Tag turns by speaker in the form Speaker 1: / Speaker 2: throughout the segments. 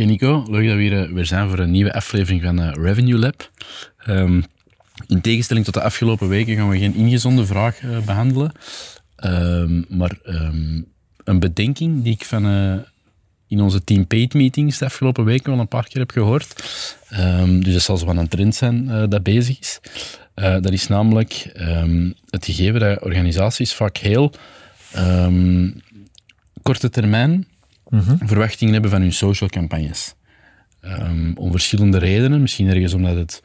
Speaker 1: Oké Nico, leuk dat we hier eh, weer zijn voor een nieuwe aflevering van eh, Revenue Lab. Ehm, in tegenstelling tot de afgelopen weken gaan we geen ingezonde vraag eh, behandelen, Ehm, maar ehm, een bedenking die ik van in onze Team Paid meetings de afgelopen weken wel een paar keer heb gehoord. Dus dat zal zo van een trend zijn dat bezig is. dat is namelijk het gegeven dat organisaties vaak heel korte termijn verwachtingen hebben van hun social campagnes. Um, om verschillende redenen. Misschien ergens omdat, het,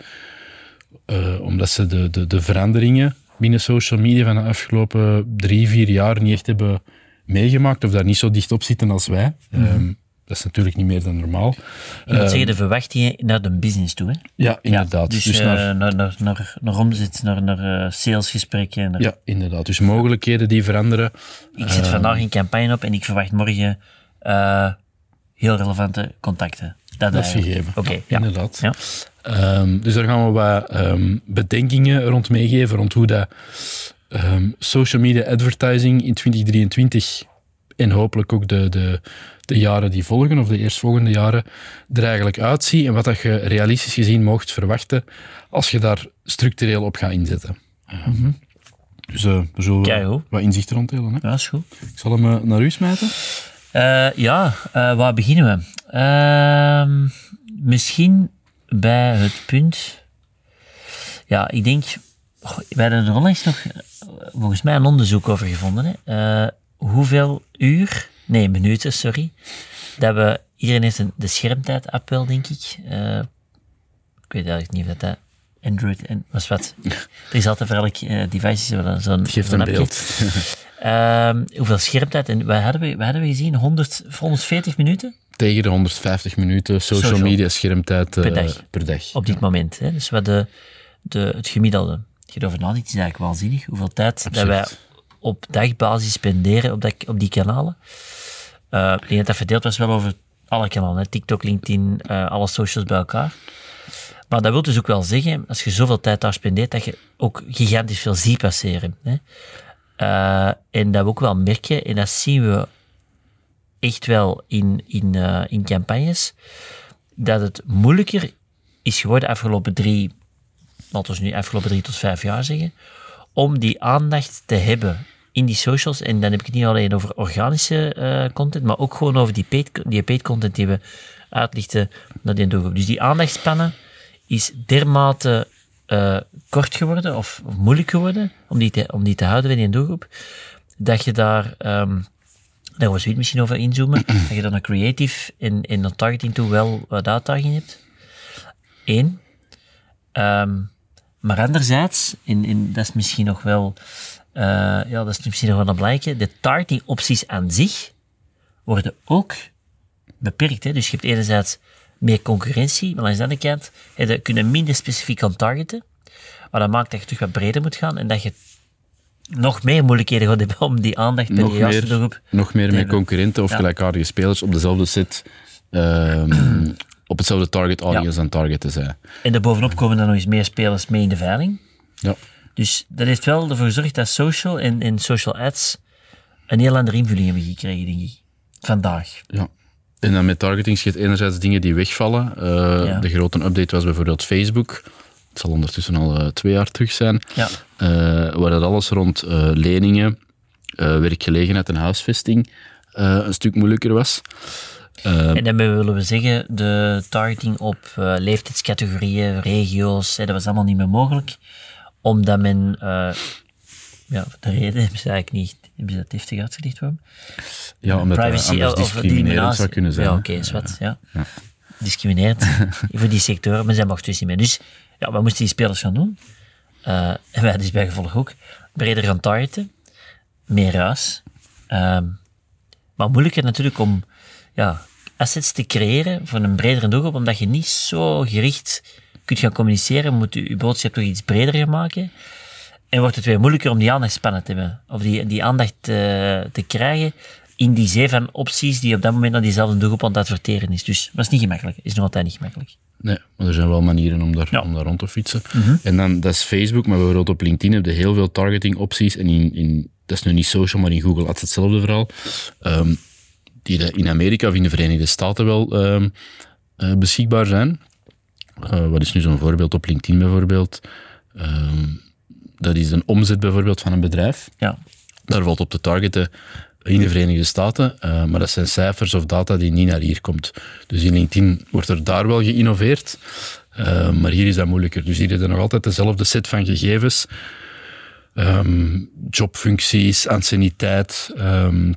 Speaker 1: uh, omdat ze de, de, de, veranderingen binnen social media van de afgelopen drie, vier jaar niet echt hebben meegemaakt of daar niet zo dicht op zitten als wij. Mm um, dat is natuurlijk niet meer dan normaal.
Speaker 2: Je moet um, zeggen, de verwachtingen naar de business toe. Hè?
Speaker 1: Ja, inderdaad.
Speaker 2: Ja, dus, dus naar, uh, naar, naar, naar, naar omzet, naar, naar uh, salesgesprekken. Naar...
Speaker 1: Ja, inderdaad. Dus mogelijkheden die veranderen.
Speaker 2: Ik zet vandaag een campagne op en ik verwacht morgen uh, heel relevante contacten.
Speaker 1: Dat, dat is gegeven.
Speaker 2: Oké, okay,
Speaker 1: ja. inderdaad. Ja. Um, dus daar gaan we wat um, bedenkingen rond meegeven, rond hoe dat um, social media advertising in 2023 en hopelijk ook de, de, de jaren die volgen, of de eerstvolgende jaren, er eigenlijk uitziet en wat dat je realistisch gezien mocht verwachten als je daar structureel op gaat inzetten. Mm -hmm. Dus uh, we zullen wat inzicht rond delen. Hè?
Speaker 2: Ja, is goed.
Speaker 1: Ik zal hem uh, naar u smijten.
Speaker 2: Uh, ja, uh, waar beginnen we? Uh, misschien bij het punt. Ja, ik denk. Oh, we hebben er onlangs nog volgens mij een onderzoek over gevonden. Hè? hoeveel uur, nee, minuten, sorry. Dat we, iedereen heeft een, de schermtijd app wel, denk ik. ik weet eigenlijk niet of dat Android en was wat. er is altijd voor elk device zo'n
Speaker 1: Geeft een beeld.
Speaker 2: Um, hoeveel schermtijd? En wat hadden we, wat hadden we gezien? 100, 140 minuten?
Speaker 1: Tegen de 150 minuten social, social. media schermtijd per dag. Uh, per dag.
Speaker 2: Op dit
Speaker 1: ja.
Speaker 2: moment. Hè? Dus wat de, de, het gemiddelde. Je erover nadenkt, is eigenlijk waanzinnig. Hoeveel tijd dat wij op dagbasis spenderen op, dat, op die kanalen. Uh, ik denk dat dat verdeeld was wel over alle kanalen. Hè? TikTok, LinkedIn, uh, alle socials bij elkaar. Maar dat wil dus ook wel zeggen, als je zoveel tijd daar spendeert, dat je ook gigantisch veel ziet passeren. Hè? Uh, en dat we ook wel merken, en dat zien we echt wel in, in, uh, in campagnes, dat het moeilijker is geworden de afgelopen drie, laten we nu afgelopen drie tot vijf jaar zeggen, om die aandacht te hebben in die socials. En dan heb ik het niet alleen over organische uh, content, maar ook gewoon over die paid, die paid content die we uitlichten naar die. Dus die aandachtspannen is dermate uh, kort geworden of, moeilijk geworden om die te, om die te houden in een doelgroep, dat je daar, um, daar was we misschien over inzoomen, dat je dan een creative in, in de targeting toe wel wat uitdaging hebt. Eén. Um, maar anderzijds, in, in, dat is misschien nog wel, uh, ja, dat is misschien nog wel een blijken, de targeting opties aan zich worden ook beperkt. Hè? Dus je hebt enerzijds meer concurrentie, maar aan de andere kant je kunnen minder specifiek gaan targeten. Maar dat maakt dat je toch wat breder moet gaan en dat je nog meer moeilijkheden gaat hebben om die aandacht bij
Speaker 1: nog
Speaker 2: de juiste
Speaker 1: Nog meer met concurrenten of ja. gelijkaardige spelers op dezelfde set um, op hetzelfde target audience ja. aan target te zijn.
Speaker 2: En daarbovenop komen er nog eens meer spelers mee in de veiling.
Speaker 1: Ja.
Speaker 2: Dus dat heeft wel ervoor gezorgd dat social en, en social ads een heel andere invulling hebben gekregen, denk ik. Vandaag.
Speaker 1: Ja. En dan met targeting schiet enerzijds dingen die wegvallen. Uh, ja. De grote update was bijvoorbeeld Facebook. Het zal ondertussen al uh, twee jaar terug zijn.
Speaker 2: Ja.
Speaker 1: Uh, waar dat alles rond leningen, werkgelegenheid en huisvesting een stuk moeilijker was.
Speaker 2: en daarmee willen we zeggen, de targeting op leeftijdscategorieën, regio's, dat was allemaal niet meer mogelijk. Omdat men ja, de reden hebben ze eigenlijk niet hebben ze dat heftig uitgelicht waarom?
Speaker 1: Ja, omdat Privacy, dat of discriminerend zou kunnen zijn.
Speaker 2: Ja, oké, okay, wat, ja. ja. Discriminerend voor die sectoren, maar zij mochten dus niet meer. Dus ja, wat moesten die spelers gaan doen? Uh, en wij dus bij gevolg ook breder gaan targeten, meer ruis. Um, maar moeilijker natuurlijk om ja, assets te creëren voor een bredere doelgroep, omdat je niet zo gericht kunt gaan communiceren, moet je, je boodschap toch iets breder gaan maken. En wordt het weer moeilijker om die aandachtspannen te hebben, of die, die aandacht uh, te krijgen in die zee van opties die op dat moment naar diezelfde doelgroep aan het adverteren is. Dus dat is niet gemakkelijk, is nog altijd niet gemakkelijk.
Speaker 1: Nee, maar er zijn wel manieren om daar, om daar rond te fietsen. Mhm. En dan, dat is Facebook, maar bijvoorbeeld op LinkedIn heb je heel veel targeting opties. En in, in, dat is nu niet social, maar in Google Ads hetzelfde vooral. Um, die in Amerika of in de Verenigde Staten wel um, uh, beschikbaar zijn. Uh, wat is nu zo'n voorbeeld op LinkedIn bijvoorbeeld? Um, dat is een omzet bijvoorbeeld van een bedrijf.
Speaker 2: Ja.
Speaker 1: Daar valt op te targeten in de Verenigde Staten, uh, maar dat zijn cijfers of data die niet naar hier komt. Dus in LinkedIn wordt er daar wel geïnnoveerd, uh, maar hier is dat moeilijker. Dus hier is er nog altijd dezelfde set van gegevens, um, jobfuncties, anciëniteit, um,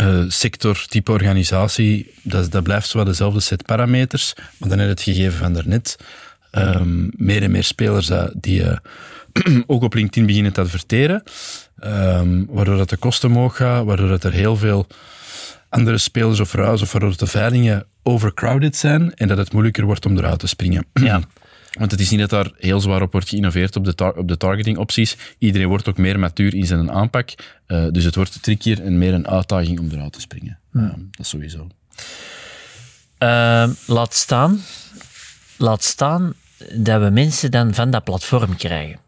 Speaker 1: uh, sector, type organisatie, dat, dat blijft zo dezelfde set parameters, maar dan heb je het gegeven van daarnet. Um, meer en meer spelers die ook op LinkedIn beginnen te adverteren. Um, waardoor dat de kosten omhoog gaan, waardoor dat er heel veel andere spelers of ruis of waardoor de veilingen overcrowded zijn en dat het moeilijker wordt om eruit te springen.
Speaker 2: Ja.
Speaker 1: Want het is niet dat daar heel zwaar op wordt geïnnoveerd op de, op de targeting opties. Iedereen wordt ook meer matuur in zijn aanpak. Uh, dus het wordt trickier en meer een uitdaging om eruit te springen. Ja. Uh, dat sowieso.
Speaker 2: Uh, laat staan, laat staan dat we mensen dan van dat platform krijgen.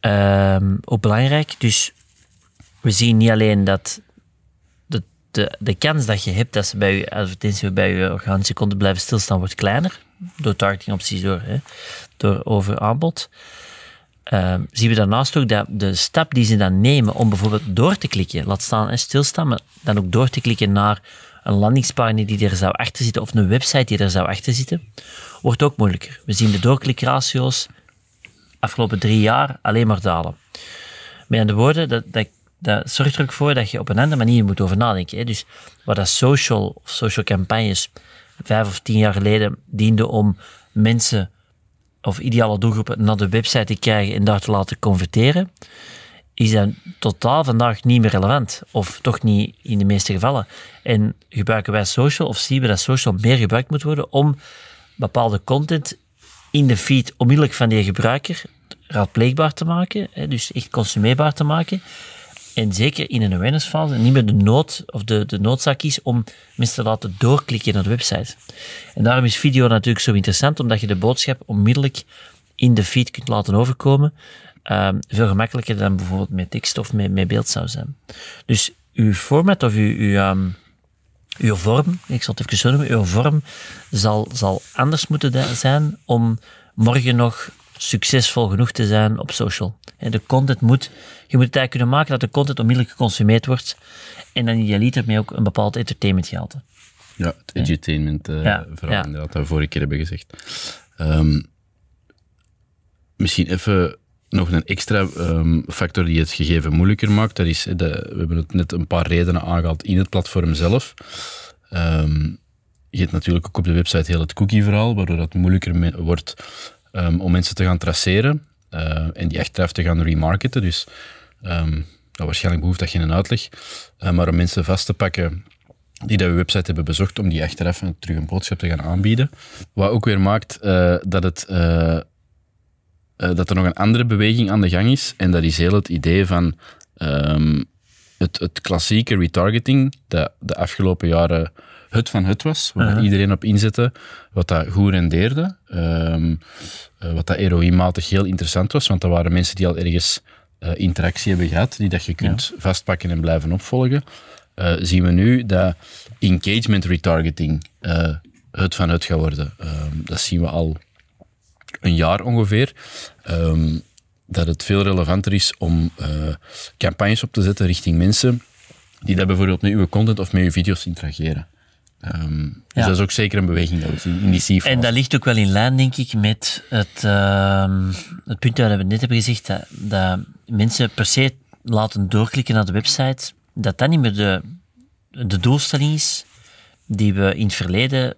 Speaker 2: Um, ook belangrijk. Dus we zien niet alleen dat de, de, de kans dat je hebt dat ze bij je advertentie bij je organische konden blijven stilstaan, wordt kleiner. Door targeting opties, door, hè, door overaanbod. Um, zien we daarnaast ook dat de stap die ze dan nemen om bijvoorbeeld door te klikken, laat staan en stilstaan, maar dan ook door te klikken naar een landingspagina die er zou achter zitten of een website die er zou achter zitten, wordt ook moeilijker. We zien de doorklikratio's afgelopen drie jaar alleen maar dalen. Met andere woorden, dat, dat, dat zorgt er ook voor dat je op een andere manier moet over nadenken. Hè. Dus wat dat social of social campagnes vijf of tien jaar geleden diende om mensen of ideale doelgroepen naar de website te krijgen en daar te laten converteren, is dat totaal vandaag niet meer relevant. Of toch niet in de meeste gevallen. En gebruiken wij social of zien we dat social meer gebruikt moet worden om bepaalde content in de feed onmiddellijk van die gebruiker raadpleegbaar te maken, dus echt consumeerbaar te maken. En zeker in een awareness-fase niet meer de nood of de, de noodzaak is om mensen te laten doorklikken naar de website. En daarom is video natuurlijk zo interessant, omdat je de boodschap onmiddellijk in de feed kunt laten overkomen. Um, veel gemakkelijker dan bijvoorbeeld met tekst of met, met beeld zou zijn. Dus uw format of uw, uw, um, uw vorm, ik zal het even zo noemen, uw vorm zal, zal anders moeten zijn om morgen nog succesvol genoeg te zijn op social. En de content moet, je moet het eigenlijk kunnen maken dat de content onmiddellijk geconsumeerd wordt en dan je ermee ook een bepaald entertainmentgehalte.
Speaker 1: Ja, het uh, ja, vooral ja. inderdaad, dat we vorige keer hebben gezegd. Um, misschien even nog een extra um, factor die het gegeven moeilijker maakt. Dat is, de, we hebben het net een paar redenen aangehaald in het platform zelf. Um, je hebt natuurlijk ook op de website heel het cookie-verhaal, waardoor het moeilijker wordt um, om mensen te gaan traceren uh, en die achteraf te gaan remarketen. Dus um, waarschijnlijk behoeft dat geen uitleg. Uh, maar om mensen vast te pakken die dat we website hebben bezocht, om die achteraf terug een boodschap te gaan aanbieden. Wat ook weer maakt uh, dat het uh, dat er nog een andere beweging aan de gang is. En dat is heel het idee van um, het, het, klassieke retargeting, dat de afgelopen jaren het van het was, waar uh-huh. iedereen op inzette, wat dat goed rendeerde, um, wat dat ROI-matig heel interessant was, want dat waren mensen die al ergens uh, interactie hebben gehad, die dat je kunt ja. vastpakken en blijven opvolgen. Uh, zien we nu dat engagement retargeting het van het gaat worden. Um, dat zien we al een jaar ongeveer, um, dat het veel relevanter is om uh, campagnes op te zetten richting mensen die dat bijvoorbeeld met uw content of met uw video's interageren. Um, ja. Dus dat is ook zeker een beweging dat we zien in die
Speaker 2: En dat ligt ook wel in lijn, denk ik, met het, uh, het punt dat we net hebben gezegd, dat, dat, mensen per se laten doorklikken naar de website, dat dat niet meer de, de doelstelling is die we in het verleden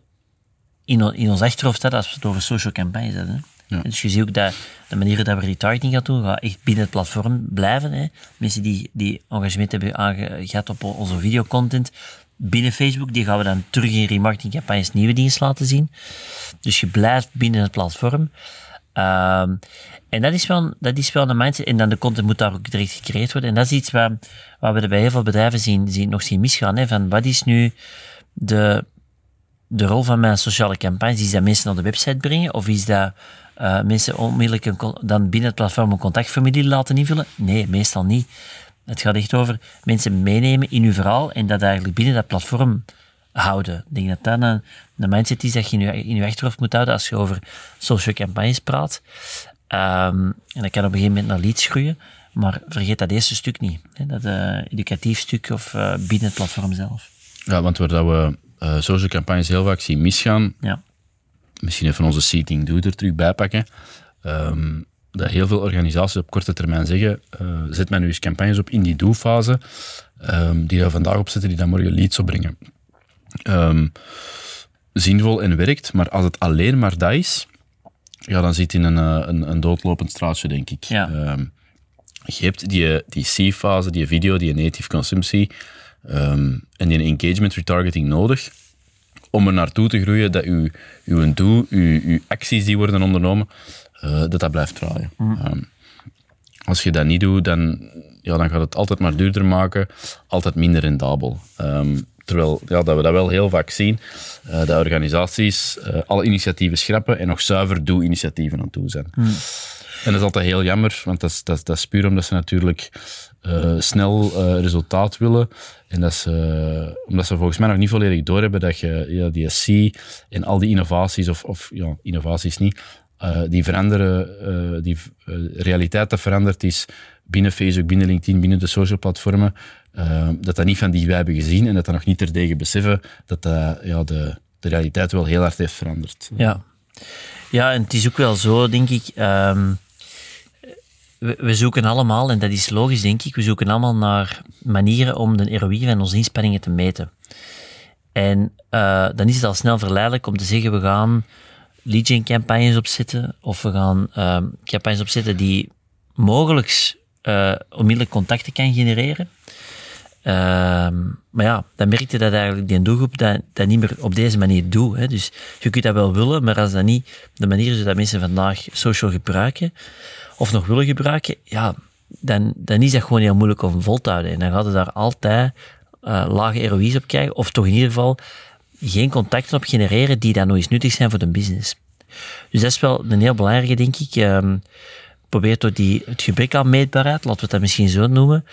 Speaker 2: in, in ons achterhoofd hadden als we het over social campagnes hadden. Dus je ziet ook dat de manier dat we retargeting gaan doen, gaat echt binnen het platform blijven. Hè. Mensen die, die engagement hebben gehad op onze videocontent, binnen Facebook, die gaan we dan terug in remarketing campagnes nieuwe dienst laten zien. Dus je blijft binnen het platform. Um, en dat is, wel, dat is wel een mindset. En dan de content moet daar ook direct gecreëerd worden. En dat is iets waar, waar we bij heel veel bedrijven zien, zien, nog zien misgaan. Hè, van wat is nu de, de rol van mijn sociale campagnes? Is dat mensen naar de website brengen? Of is dat uh, mensen onmiddellijk een, dan binnen het platform een contactformulier laten invullen? Nee, meestal niet. Het gaat echt over mensen meenemen in uw verhaal en dat eigenlijk binnen dat platform houden. Ik denk dat dat een, een mindset is dat je in je, in je achterhoofd moet houden als je over social campagnes praat. Um, en dat kan op een gegeven moment naar leads groeien. Maar vergeet dat eerste stuk niet. Hè, dat uh, educatief stuk of uh, binnen het platform zelf.
Speaker 1: Ja, want waar dat we uh, social campagnes heel vaak zien misgaan,
Speaker 2: ja.
Speaker 1: Misschien even onze seating do er terug bij pakken, um, dat heel veel organisaties op korte termijn zeggen, zet mij nu eens campagnes op in die do-fase, um, die daar vandaag op zitten, die dan morgen leads opbrengen. Um, zinvol en werkt, maar als het alleen maar dat is, ja, dan zit in een, eh, een, een doodlopend straatje, denk ik.
Speaker 2: Ja.
Speaker 1: Um, je hebt die, die C-fase, die video, die native consumptie um, en die engagement retargeting nodig om er naartoe te groeien dat uw, uw doel, uw, uw acties die worden ondernomen, uh, dat dat blijft draaien. Mm. Um, als je dat niet doet, dan, ja, dan gaat het altijd maar duurder maken, altijd minder rendabel. Um, Terwijl ja, dat we dat wel heel vaak zien, uh, dat organisaties uh, alle initiatieven schrappen en nog zuiver doe-initiatieven aan toe zijn.
Speaker 2: Hmm.
Speaker 1: En dat is altijd heel jammer, want dat is, dat dat is puur omdat ze natuurlijk uh, snel resultaat willen. En dat ze, omdat ze volgens mij nog niet volledig doorhebben dat je die SC en al die innovaties, of, of ja, innovaties niet, die veranderen, die realiteit dat veranderd is binnen Facebook, binnen LinkedIn, binnen de social platformen, uh, dat dat niet van die wij hebben gezien en dat dat nog niet terdege beseffen dat ja, de, de realiteit wel heel hard heeft veranderd.
Speaker 2: Ja. ja, en het is ook wel zo, denk ik. Um, we, zoeken allemaal, en dat is logisch, denk ik, we zoeken allemaal naar manieren om de ROI van onze inspanningen te meten. En uh, dan is het al snel verleidelijk om te zeggen, we gaan lead campagnes opzetten, of we gaan uh, campagnes opzetten die mogelijk uh, onmiddellijk contacten kan genereren. Ehm, maar ja, dan merkte dat eigenlijk die doelgroep dat, dat niet meer op deze manier doet. Hè. Dus je kunt dat wel willen, maar als dat niet de manier is dat mensen vandaag social gebruiken, of nog willen gebruiken, ja, dan, dan is dat gewoon heel moeilijk om vol te houden. En dan gaat het daar altijd uh, lage ROI's op krijgen, of toch in ieder geval geen contacten op genereren die dan nog eens nuttig zijn voor de business. Dus dat is wel een heel belangrijke, denk ik. Um, probeer door die, het gebrek aan meetbaarheid, laten we dat misschien zo noemen,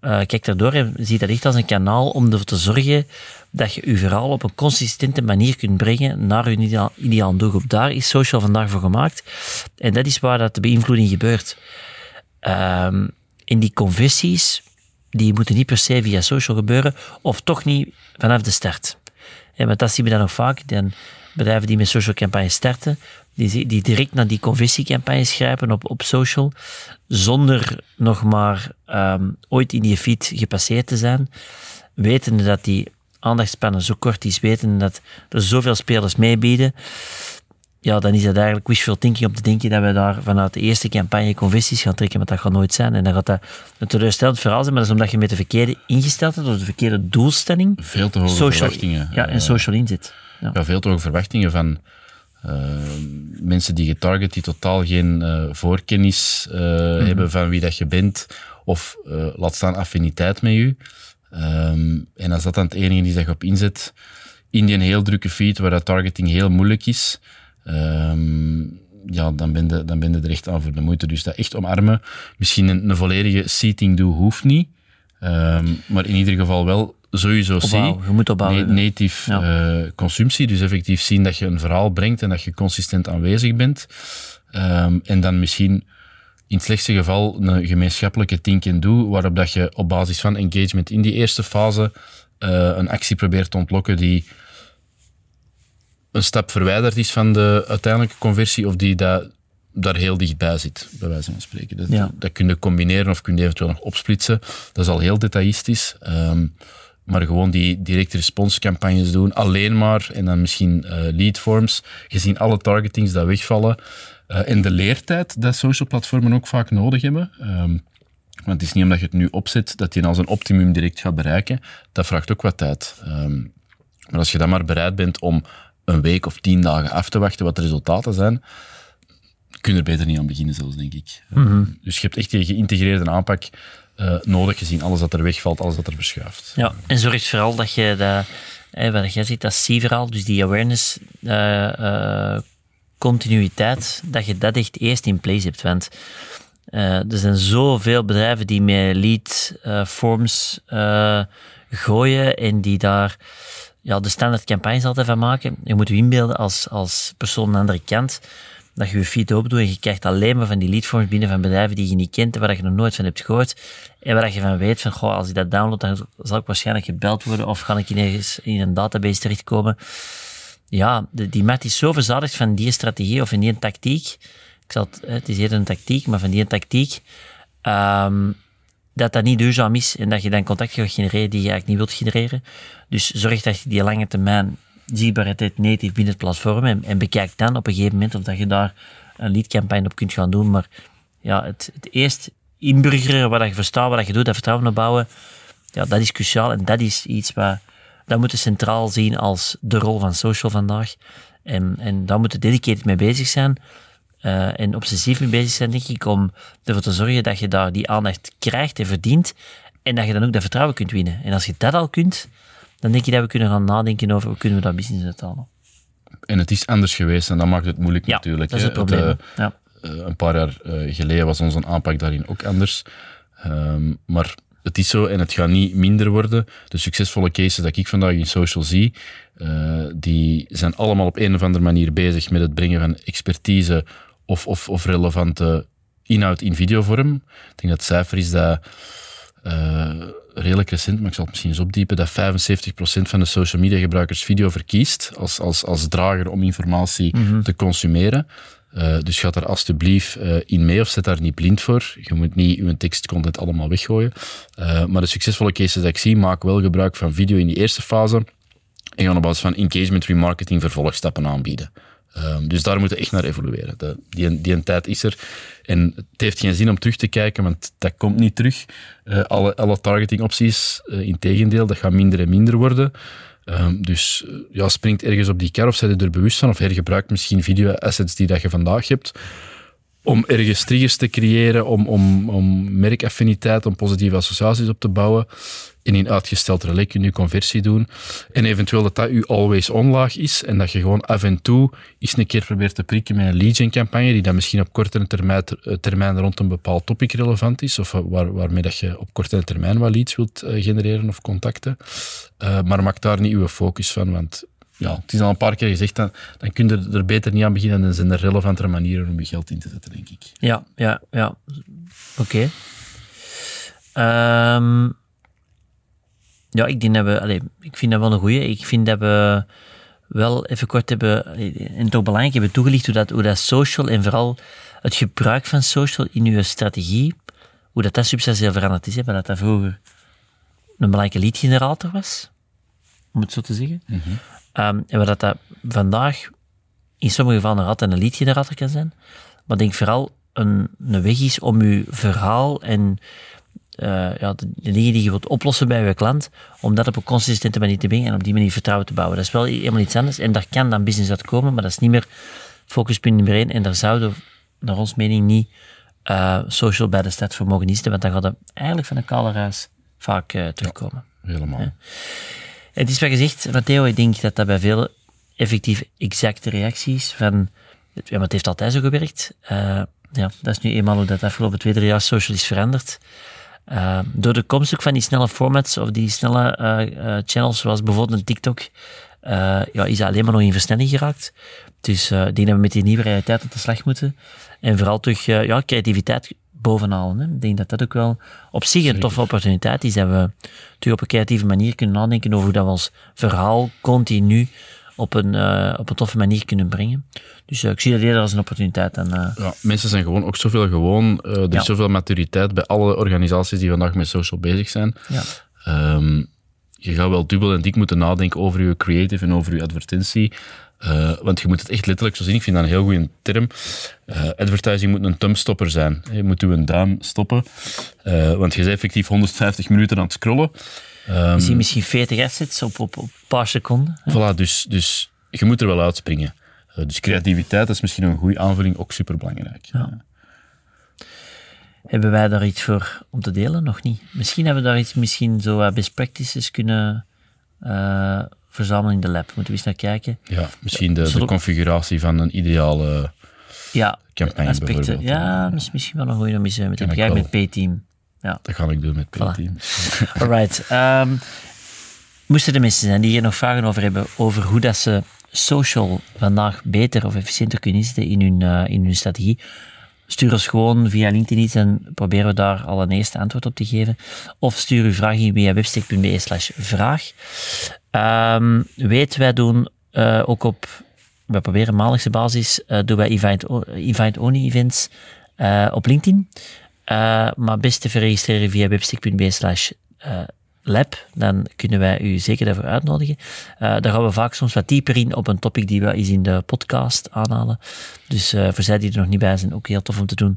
Speaker 2: uh, kijk daardoor en zie dat echt als een kanaal om ervoor te zorgen dat je je verhaal op een consistente manier kunt brengen naar je ideaal, doelgroep. Daar is social vandaag voor gemaakt. En dat is waar dat de beïnvloeding gebeurt. Um, in die conversies, die moeten niet per se via social gebeuren, of toch niet vanaf de start. Want dat zien we dan nog vaak. Dan bedrijven die met social campagnes starten, die, die direct naar die conversiecampagnes grijpen op, op social, zonder nog maar um, ooit in die feed gepasseerd te zijn, wetende dat die aandachtspannen zo kort is, wetende dat er zoveel spelers meebieden, ja, dan is dat eigenlijk wishful thinking om te denken dat we daar vanuit de eerste campagne conversies gaan trekken, maar dat gaat nooit zijn. En dan gaat dat een teleurstellend verhaal zijn, maar dat is omdat je met de verkeerde ingesteld hebt, of de verkeerde doelstelling.
Speaker 1: Veel te hoge social, verwachtingen.
Speaker 2: Ja, en social inzet.
Speaker 1: Ja. ja. veel te hoge verwachtingen van uh, mensen die getarget die totaal geen uh, voorkennis mm -hmm. hebben van wie dat je bent, of laat staan affiniteit met je. Um, en als dat dan het enige is dat je op inzet, in die heel drukke feed, waar dat targeting heel moeilijk is, um, ja, dan ben, je, dan ben je er echt aan voor de moeite. Dus dat echt omarmen. Misschien een, een volledige seating do hoeft niet. Um, maar in ieder geval wel sowieso
Speaker 2: opbouwen. Je moet opbouwen.
Speaker 1: native ja. uh, consumptie. Dus effectief zien dat je een verhaal brengt en dat je consistent aanwezig bent. Um, en dan misschien in het slechtste geval een gemeenschappelijke think and do, waarop dat je op basis van engagement in die eerste fase uh, een actie probeert te ontlokken die een stap verwijderd is van de uiteindelijke conversie of die dat, daar heel dichtbij zit, bij wijze van spreken. Dat,
Speaker 2: ja.
Speaker 1: dat kun je combineren of kun je eventueel nog opsplitsen. Dat is al heel detailistisch. Um, maar gewoon die directe responscampagnes doen, alleen maar, en dan misschien uh, leadforms, gezien alle targetings dat wegvallen. Uh, en de leertijd dat social platformen ook vaak nodig hebben. Um, Want het is niet omdat je het nu opzet dat je als een optimum direct gaat bereiken. Dat vraagt ook wat tijd. Um, maar als je dan maar bereid bent om een week of tien dagen af te wachten wat de resultaten zijn, kun je er beter niet aan beginnen zelfs, denk ik.
Speaker 2: Mhm.
Speaker 1: Dus je hebt echt die geïntegreerde aanpak uh, nodig gezien alles dat er wegvalt, alles dat er verschuift.
Speaker 2: Ja, en zorg vooral dat je dat, wat jij ziet, dat C-verhaal, dus die awareness, uh, uh, continuïteit, dat je dat echt eerst in place hebt. Want er zijn zoveel bedrijven die met lead forms gooien en die daar ja, de standaard campagnes altijd van maken. Je moet je inbeelden als, als persoon aan de andere kant dat je je feed open doet en je krijgt alleen maar van die leadforms binnen van bedrijven die je niet kent en waar je nog nooit van hebt gehoord. En waar je van weet van, goh, als ik dat download, dan zal ik waarschijnlijk gebeld worden of ga ik ineens in een database terechtkomen. Ja, die mat is zo verzadigd van die strategie of van die tactiek. Ik zal het, het is eerder een tactiek, maar van die tactiek, um, dat dat niet duurzaam is en dat je dan contacten gaat genereren die je eigenlijk niet wilt genereren. Dus zorg dat je die lange termijn zichtbaarheid native binnen het platform en, bekijk dan op een gegeven moment of dat je daar een leadcampagne op kunt gaan doen. Maar ja, het, het eerst inburgeren, wat je verstaat, wat je doet, dat vertrouwen opbouwen, ja, dat is cruciaal en dat is iets waar, dat moeten centraal zien als de rol van social vandaag. En, en daar moeten dedicated mee bezig zijn. Uh, en obsessief mee bezig zijn, denk ik, om ervoor te zorgen dat je daar die aandacht krijgt en verdient. En dat je dan ook dat vertrouwen kunt winnen. En als je dat al kunt, dan denk je dat we kunnen gaan nadenken over hoe kunnen we dat business uithalen.
Speaker 1: En het is anders geweest en dat maakt het moeilijk
Speaker 2: ja,
Speaker 1: natuurlijk.
Speaker 2: dat is het probleem.
Speaker 1: Het,
Speaker 2: uh, ja.
Speaker 1: uh, een paar jaar geleden was onze aanpak daarin ook anders. Um, maar het is zo en het gaat niet minder worden. De succesvolle cases dat ik vandaag in social zie, die zijn allemaal op een of andere manier bezig met het brengen van expertise of, of, of relevante inhoud in videovorm. Ik denk dat het cijfer is dat uh, redelijk recent, maar ik zal het misschien eens opdiepen, dat 75% van de social media gebruikers video verkiest als, als, als drager om informatie
Speaker 2: Mhm.
Speaker 1: te consumeren. Uh, dus ga daar alsjeblieft uh, in mee of zet daar niet blind voor. Je moet niet je tekstcontent allemaal weggooien. Maar de succesvolle cases dat ik zie, maken wel gebruik van video in die eerste fase en gaan op basis van engagement remarketing vervolgstappen aanbieden. Um, dus daar moeten we echt naar evolueren. De, die, die een tijd is er. En het heeft geen zin om terug te kijken, want dat komt niet terug. Uh, alle, alle targeting opties, uh, in tegendeel, dat gaat minder en minder worden. Um, dus uh, ja, springt ergens op die kar of je er bewust van of hergebruikt misschien video-assets die dat je vandaag hebt om ergens triggers te creëren, om, om, om merkaffiniteit, om positieve associaties op te bouwen. En in uitgesteld relais kun je conversie doen. En eventueel dat dat je always on-laag is en dat je gewoon af en toe eens een keer probeert te prikken met een lead gen campagne die dan misschien op kortere termijn, termijn rond een bepaald topic relevant is of waar, waarmee dat je op kortere termijn wat leads wilt genereren of contacten. Uh, maar maak daar niet uw focus van, want ja, het is al een paar keer gezegd, dan, dan kun je er beter niet aan beginnen en zijn er relevantere manieren om je geld in te zetten, denk ik.
Speaker 2: Ja, ja, ja. Oké. Okay. Um, ja, ik denk dat we, allez, ik vind dat wel een goeie. Ik vind dat we wel even kort hebben, en toch belangrijk hebben toegelicht hoe dat, hoe dat social en vooral het gebruik van social in uw strategie, hoe dat dat substantieel veranderd is. Hè, dat dat vroeger een belangrijke leadgenerator was, om het zo te zeggen.
Speaker 1: Mm -hmm.
Speaker 2: Um, en wat dat vandaag in sommige gevallen nog altijd een leadgenerator kan zijn, maar denk vooral een, een weg is om uw verhaal en uh, ja, de, de, dingen die je wilt oplossen bij je klant, om dat op een consistente manier te brengen en op die manier vertrouwen te bouwen. Dat is wel helemaal iets anders en daar kan dan business uit komen, maar dat is niet meer focuspunt nummer één en daar zouden, naar ons mening, niet uh, social bij de stad voor mogen want dan gaat het eigenlijk van een kale vaak uh, terugkomen.
Speaker 1: Ja, helemaal.
Speaker 2: Ja. Het is wel gezegd, Matteo, ik denk dat dat bij veel effectief exacte reacties van, ja, maar het heeft altijd zo gewerkt. Uh, ja, dat is nu eenmaal hoe dat afgelopen twee, drie jaar social is veranderd. Uh, door de komst ook van die snelle formats of die snelle uh, channels, zoals bijvoorbeeld een TikTok, ja, is dat alleen maar nog in versnelling geraakt. Dus ik denk dat we met die nieuwe realiteit op de slag moeten. En vooral terug ja, creativiteit bovenhalen. Hè. Ik denk dat dat ook wel op zich een toffe opportuniteit is. Dat we terug op een creatieve manier kunnen nadenken over hoe dat we ons verhaal continu op een, uh, op een toffe manier kunnen brengen. Dus uh, ik zie dat eerder als een opportuniteit. En, uh...
Speaker 1: ja, mensen zijn gewoon ook zoveel gewoon. er is zoveel maturiteit bij alle organisaties die vandaag met social bezig zijn.
Speaker 2: Ja.
Speaker 1: Um, je gaat wel dubbel en dik moeten nadenken over je creative en over je advertentie. Uh, want je moet het echt letterlijk zo zien. Ik vind dat een heel goede term. Uh, advertising moet een thumbstopper zijn. Je moet een duim stoppen. Uh, want je bent effectief 150 minuten aan het scrollen.
Speaker 2: Um, je ziet misschien 40 assets op, op, op een paar seconden.
Speaker 1: Voilà, dus, dus je moet er wel uitspringen. dus creativiteit is misschien een goede aanvulling, ook superbelangrijk. Ja.
Speaker 2: Hebben wij daar iets voor om te delen? Nog niet. Misschien hebben we daar iets, misschien zo best practices kunnen verzamelen in de lab. Moeten we eens naar kijken.
Speaker 1: Ja, misschien de, de configuratie van een ideale ja, campagne aspecten. bijvoorbeeld.
Speaker 2: Ja, misschien wel een goede om eens met te bekijken met P-team. Ja.
Speaker 1: Dat ga ik doen met P-team.
Speaker 2: Voilà. Alright. Um, moesten er mensen zijn die hier nog vragen over hebben, over hoe dat ze social vandaag beter of efficiënter kunnen inzetten in hun, uh, in hun strategie, Stuur ons gewoon via LinkedIn iets en proberen we daar al een eerste antwoord op te geven. Of stuur uw vraag in via webstick.be slash vraag. Um, weet, wij doen uh, ook op, wij proberen maandelijkse basis, uh, doen wij event-only events uh, op LinkedIn. maar best te verregistreren via webstick.be slash lab, dan kunnen wij u zeker daarvoor uitnodigen. Uh, daar gaan we vaak soms wat dieper in op een topic die we eens in de podcast aanhalen. Dus uh, voor zij die er nog niet bij zijn, ook heel tof om te doen.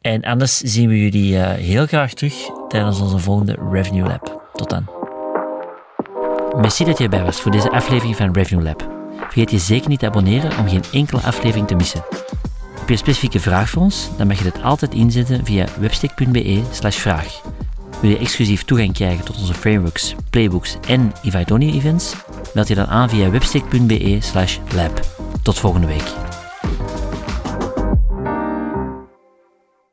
Speaker 2: En anders zien we jullie uh, heel graag terug tijdens onze volgende Revenue Lab. Tot dan. Merci dat je erbij was voor deze aflevering van Revenue Lab. Vergeet je zeker niet te abonneren om geen enkele aflevering te missen. Heb je een specifieke vraag voor ons? Dan mag je dit altijd inzetten via webstick.be slash vraag. Wil je exclusief toegang krijgen tot onze frameworks, playbooks en Ivaitonia events? Meld je dan aan via webstick.be slash lab. Tot volgende week.